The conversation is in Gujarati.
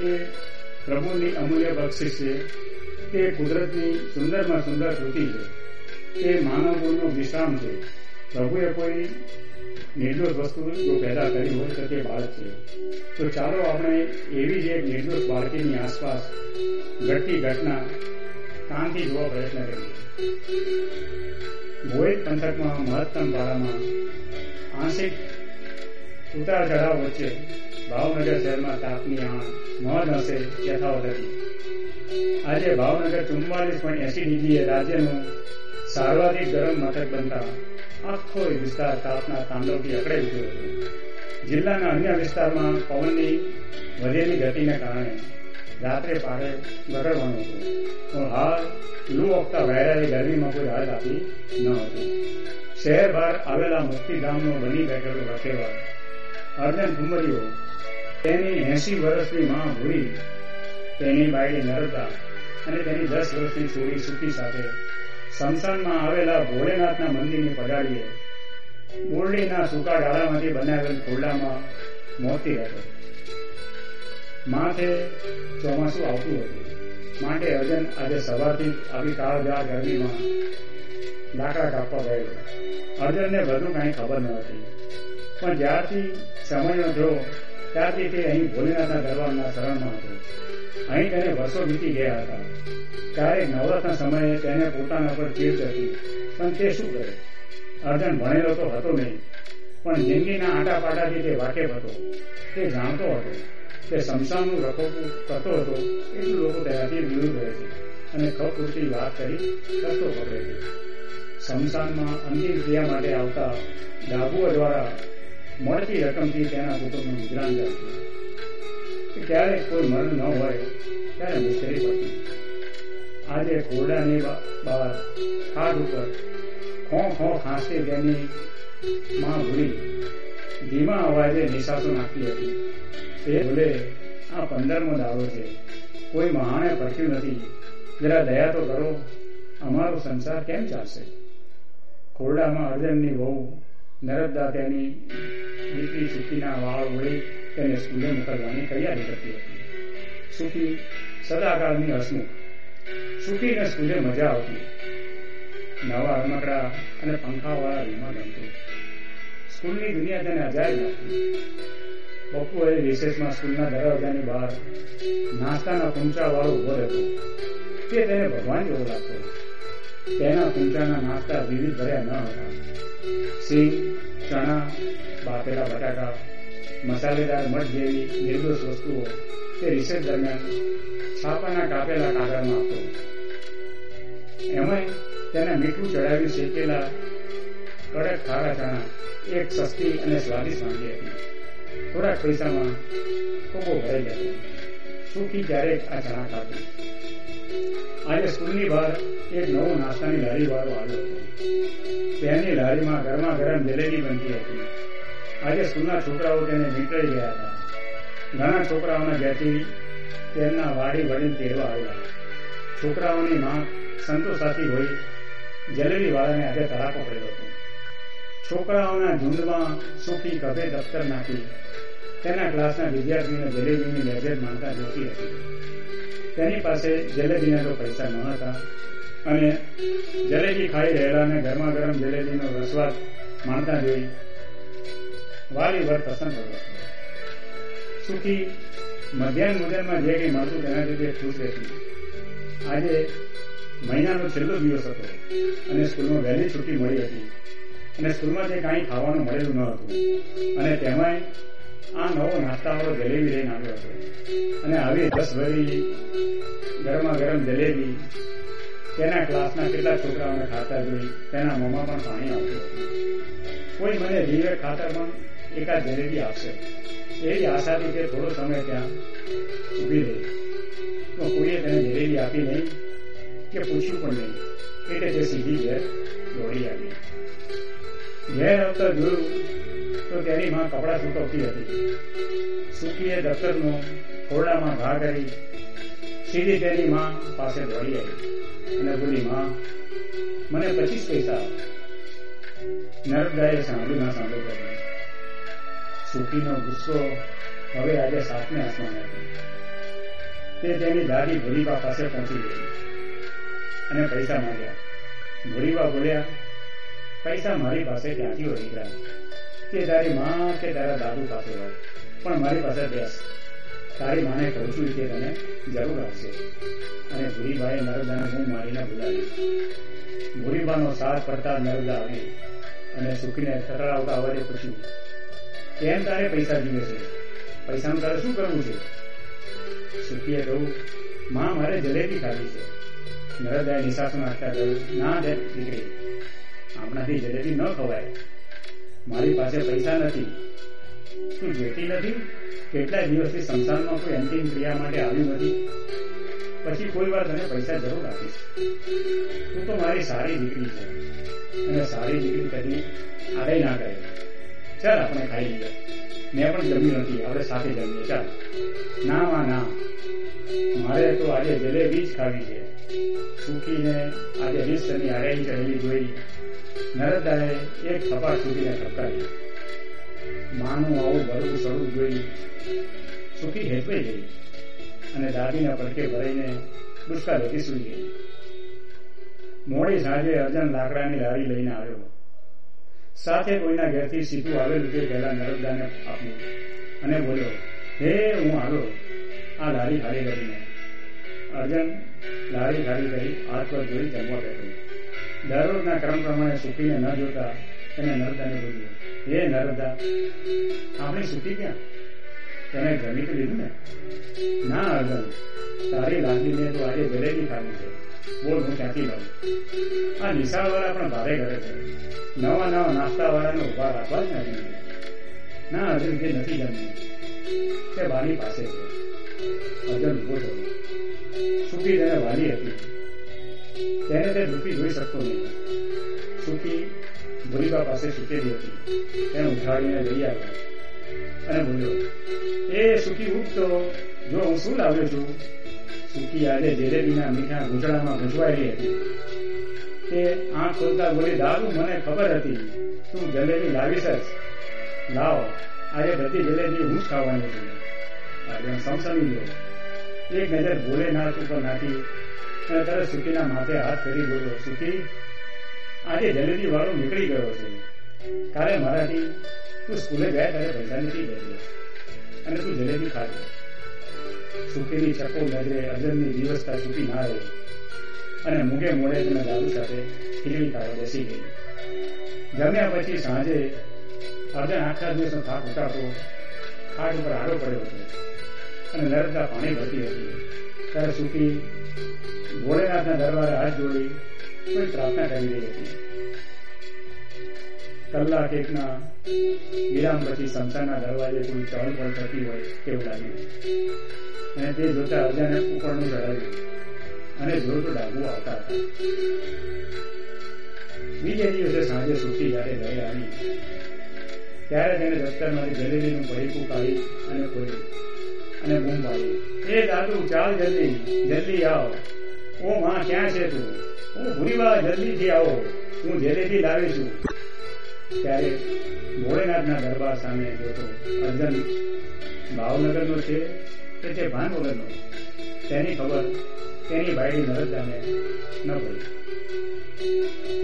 એ પ્રભુની અમૂલ્ય બક્ષિસ છે તે કુદરતની સુંદરમાં સુંદર કૃતિ છે. તે માનવ ગુણનો વિશ્રામ છે. પ્રભુએ કોઈ નિર્દોષ વસ્તુ જો પેદા કરી હોય તો તે બાળક છે. તો ચાલો આપણે એવી જ એક નિર્દોષ બાળકીની આસપાસ ઘટતી ઘટના કાનથી જોવા પ્રયત્ન કરીએ. ભોઈટ પંથકમાં મહત્તમ ભાડામાં આંશિક ઉતાર ચઢાવ વચ્ચે ભાવનગર શહેરમાં તાપની આણ મોજ હશે યથાવત હતી આજે ભાવનગર ચુમ્માલીસ પોઈન્ટ એસી ડિગ્રીએ રાજ્યનું સર્વાધિક ગરમ મથક બનતા આખો વિસ્તાર તાપના તાંડવથી અકળાઈ ગયો હતો. જિલ્લાના અન્ય વિસ્તારમાં પવનની વધેલી ગતિને કારણે રાત્રે પારે ગરડવાનું હતું. પણ હાલ લૂ વખતા વહેરાયેલી ગરમીમાં કોઈ રાહત આપી ન હતી. શહેર બહાર આવેલા મુક્તિધામનો બની બેઠેલો રખેવા અર્જન ઘુમર્યો તેની એસી વર્ષની માં ભૂરી તેની બાયડી નરતા અને તેની દસ વર્ષની છોરી સુખી સાથે સમસાનમાં આવેલા ભોળેનાથના મંદિરની પગાડીએ બોરડીના સૂકા ડાળામાંથી બનાવેલ ખોરડામાં મોતી હતો. માથે ચોમાસું આવતું હતું. માટે અજન આજે સવારથી આવી કાળજાળ ગરમીમાં લાકડા કાપવા ગયેલો. અર્જનને બધું કાંઈ ખબર ન હતી. પણ જ્યારથી સમયનો થયો ત્યારથી તે અહીં ભોલેનાથના દરબારના શરણમાં હતો. અહીં તેને વર્ષો વીતી ગયા હતા. ત્યારે નવરાત્રના સમયે તેને પોતાના પર ચીડ હતી પણ તે શું કરે? અર્જન ભણેલો તો હતો નહીં, પણ જિંદગીના આટા પાટાથી તે વાકેફ હતો. તે જાણતો હતો તે શમશાનનું રખોપું કરતો હતો, એટલું લોકો તેનાથી વિરુદ્ધ રહે છે અને ખપ વાત કરી રસ્તો પકડે છે. શમશાનમાં અંતિમ ક્રિયા માટે આવતા ડાબુઓ દ્વારા મળતી રકમથી તેના કુટુંબનું ગુજરાન ચાલતું ક્યારેક કોઈ મરણ ન હોય, ત્યારે મુશ્કેલી પડતી આજે ઘોડાની બહાર ખાટ ઉપર ખો ખો ખાંસી તેની માં ભૂલી ધીમા અવાજે નિશાસો નાખતી હતી. તે ભૂલે આ પંદરમો દાડો છે. કોઈ મહાને પડ્યું નથી. જરા દયા તો કરો. અમારો સંસાર કેમ ચાલશે? ખોરડામાં અર્જનની વહુ નરદા તેની દીકરી સુખીના વાળ ઓળી તેને સ્કૂલે મોકલવાની તૈયારી કરતી હતી. સુખી સદાકાળની હસમુખ. સુખીને સ્કૂલે મજા આવતી. નવા રમકડા અને પંખાવાળા રૂમમાં ગમતો. સ્કૂલની દુનિયા તેને અજાયબ લાગતી. બપોરે રિસેસમાં સ્કૂલના દરવાજાની બહાર નાસ્તાના પૂંચા વાળો ઊભો રહેતો. તે તેને ભગવાન જેવો લાગતો. તેના કુંચાના નાસ્તા વિવિધ ભર્યા ન હતા. સિંહ, ચણા બાફેલા બટાકા, મસાલેદાર મઠ જેવી નિર્દોષ વસ્તુઓ તે રિસર્ચ દરમિયાન છાપાના કાપેલા કાગળમાં આપતો એમાં તેને મીઠું ચડાવી શેકેલા કડક ખારા ચણા એક સસ્તી અને સ્વાદિષ્ટ વાનગી હતી. થોડાક પૈસામાં ખોબો ભરાઈ જતો સુખી ક્યારેક આ ચણા ખાતું આજે સ્કૂલની બહાર એક નવો નાસ્તાની લારી વાળો આવ્યો હતો. તેની લારીમાં ગરમા ગરમ જલેબી બનતી હતી. આજે સ્કૂલના છોકરાઓ તેને નીકળી ગયા હતા. ઘણા છોકરાઓના ઘેરથી તેમના વાડી વડીલ તેડવા આવ્યા. છોકરાઓની માં સંતોષાતી હોય જલેબી વાળાને આજે તડાકો પડ્યો હતો. છોકરાઓના ઝુંડમાં સુખી કભે દફતર નાખી તેના ક્લાસના વિદ્યાર્થીઓને જલેબીની લેજેટ માનતા જોતી હતી. તેની પાસે જલેબીના તો પૈસા ન હતા અને જલેબી ખાઈ રહેલાને ગરમા ગરમ જલેબીનો રસવાદ માણતા જોઈ વાલી વર પસંદ કરો સુખી મધ્યાહન ભોજનમાં જે કંઈ મળતું તેનાથી તે ખુશ રહેતી. આજે મહિનાનો છેલ્લો દિવસ હતો અને સ્કૂલમાં વહેલી છુટ્ટી મળી હતી. અને સ્કૂલમાં જે કાંઈ ખાવાનું મળેલું ન હતું. અને તેમાંય આ નવો નાસ્તાવાળો જલેબી લઈને આવ્યો હતો. અને આવી રસ ભરી ગરમા ગરમ જલેબી તેના ક્લાસના કેટલા છોકરાઓને ખાતા જોઈ તેના મોંમાં પણ પાણી આવતું હતું. કોઈ મને જીવે ખાતર પણ એકાદ જલેબી આપશે એવી આશાથી તે થોડો સમય ત્યાં ઊભી રહી. તો કોઈએ તેને જલેબી આપી નહીં કે પૂછ્યું પણ નહીં. એટલે તે સીધી ઘેર દોડી આવી. ઘેર આવતા જોયું તો તેની માં કપડાં સૂકવતી હતી. સુખીએ દફતરનો ખોરડામાં ઘા કરી સીધી તેની માં પાસે દોડી આવી. અને બોલી, માં, મને પચીસ પૈસા નર્મદાએ સાંભળ્યું, ના સાંભળ્યું. સુખીનો ગુસ્સો હવે આજે સાતમે આસમાન તે તેની દાદી ભૂરીબા પાસે પહોંચી ગઈ. અને પૈસા માંગ્યા. ભૂરીબા બોલ્યા, પૈસા મારી પાસે ક્યાંથી હોય તે તારી માં કે તારા દાદુ પાસે હોય? પણ મારી પાસે બેસ. તારી માને કહું છું કે તને જરૂર આપશે અને ભૂરીબાએ નર્મદાને હું મારીને બોલાવી ભૂરીબાનો સાથ પડતા નર્મદા આવી અને સુખીને થતરાવતા અવાજે પૂછ્યું કેમ તારે પૈસા જીવે છે? પૈસાનું તારે શું કરવું છે? સુખીએ કહ્યું માં મારે જલેબી ખાવી છે. નરદાએ નિશાસો નાખતા કહ્યું, ના દે દીકરી, આપણાથી જલેબી ન ખવાય. મારી પાસે પૈસા નથી. તું જોતી નથી? કેટલા દિવસથી સંસારમાં કોઈ અંતિમ ક્રિયા માટે આવી નથી. પછી કોઈ વાર તને પૈસા જરૂર આપીશ. તું તો મારી સારી દીકરી છે. અને સારી દીકરી કદી આડે ના કરે ચાલ આપણે ખાઈ લઈએ. મેં પણ જમ્યું નથી, આપણે સાથે જમીએ. ચાલ. ના માં ના મારે તો આજે જલેબી જ ખાવી છે. સૂકીને આજે વિશ્વની હરાઈ ચડેલી જોઈ. નરદાએ એક થપા સુધીને ઠપકારી માનું આવું ભરવું સડવું જોઈ. સુખી હેતવે ગઈ. અને દાદીના પડકે ભરાઈને દુષ્કાળ હતી સુઈ ગઈ. મોડી સાંજે અર્જન લાકડાની લારી લઈને આવ્યો. સાથે કોઈના ઘેરથી સીધું આવેલું તે પહેલા નર્મદાને આપ્યું અને બોલ્યો, હે, હું આવ્યો આ લારી ખાલી કરીને. અર્જન લારી ખાલી કરી હાથ પર જોઈ જમવા બેઠો. દરરોજના ક્રમ પ્રમાણે સુખીને ન જોતા તેને નર્મદાને બોલ્યું, હે નર્મદા આપણે સુખી ક્યાં? તેને જમી તો લીધું ને? ના, અર્જન, તારી લાગીને તો આજે જલેબી ખાવી છે. બોલ, હું ક્યાંથી લઉં? આ નિશાળવાળા પણ ભારે કરે છે. નવા નવા નાસ્તા વાળાને ઊભા રાખવા જ નથી. ના અર્જુન તે નથી જમ્યું તે વાલી પાસે છે. અર્જુન ઊભો થયો. સુખી તેને વાલી હતી. તેને તે દુઃખી જોઈ શકતો નહીં. સુખી ભૂલિકા પાસે સુકેલી હતી. તેને ઉઠાડીને લઈ આવ્યો અને બોલ્યો, એ સુખી ઉઠતો, જો હું શું લાવ્યો છું? સુખી આજે જલેબીના મીઠા ઘૂંચડામાં ગૂંચવાયેલી હતી તે આંખ ખોલતા બોલી દાદુ મને ખબર હતી. તું જલેબી લાવીશ જ. લાવ, આજે બધી જલેબી હું જ ખાવાની છું. આજે સમસમી ગયો એક નજર ભોલેનાથ ઉપર નાખી અને તરત સુખીના માથે હાથ ફેરી બોલ્યો, સુખી, આજે જલેબી વાળો નીકળી ગયો છે. કાલે મારાથી તું સ્કૂલે ગયા ત્યારે પૈસા નથી ગયો અને તું જલેબી ખાજો સુખીની ચકો નજરે અજરની દિવસતા સુખી ના રહી અને મૂગે મોડે તેના દાદુ સાથે ખીલી ખાવા બેસી ગઈ. જમ્યા પછી સાંજે અર્જન આખા દિવસનો થાક ઉતારતો ખાટ ઉપર આડો પડ્યો હતો અને નર્મદા પાણી ભરતી હતી. ત્યારે સુખી ભોળેનાથના દરબારે હાથ જોડી કોઈ પ્રાર્થના કરી રહી હતી. કલાક એકના વિરામ પછી સંતાનના દરવાજે કોઈ ચહલ પહલ થતી હોય તેવું લાગ્યું. અને તે જોતા અજાને ઉપરનું ચડાવ્યું અને જોયું ડાબુ આવતા હતા. બીજે દિવસે સાંજે સુખી જયારે ઘરે આવી, ત્યારે તેને દફતરમાંથી જલેબીનું પડીકું કાઢી અને ખોલ્યું અને બૂમ પાડી, એ દાદુ, ચાલ જલ્દી જલ્દી આવ. ઓ માં ક્યાં છે તું? હું ભૂરીવા જલ્દીથી આવો. હું જલેબી લાવી છું ત્યારે ભોળેનાથના દરબાર સામે જોતો અર્જન ભાવનગરનો છે કે તે ભાન વગરનો તેની ખબર તેની ભાઈની નરદાને ન પડી.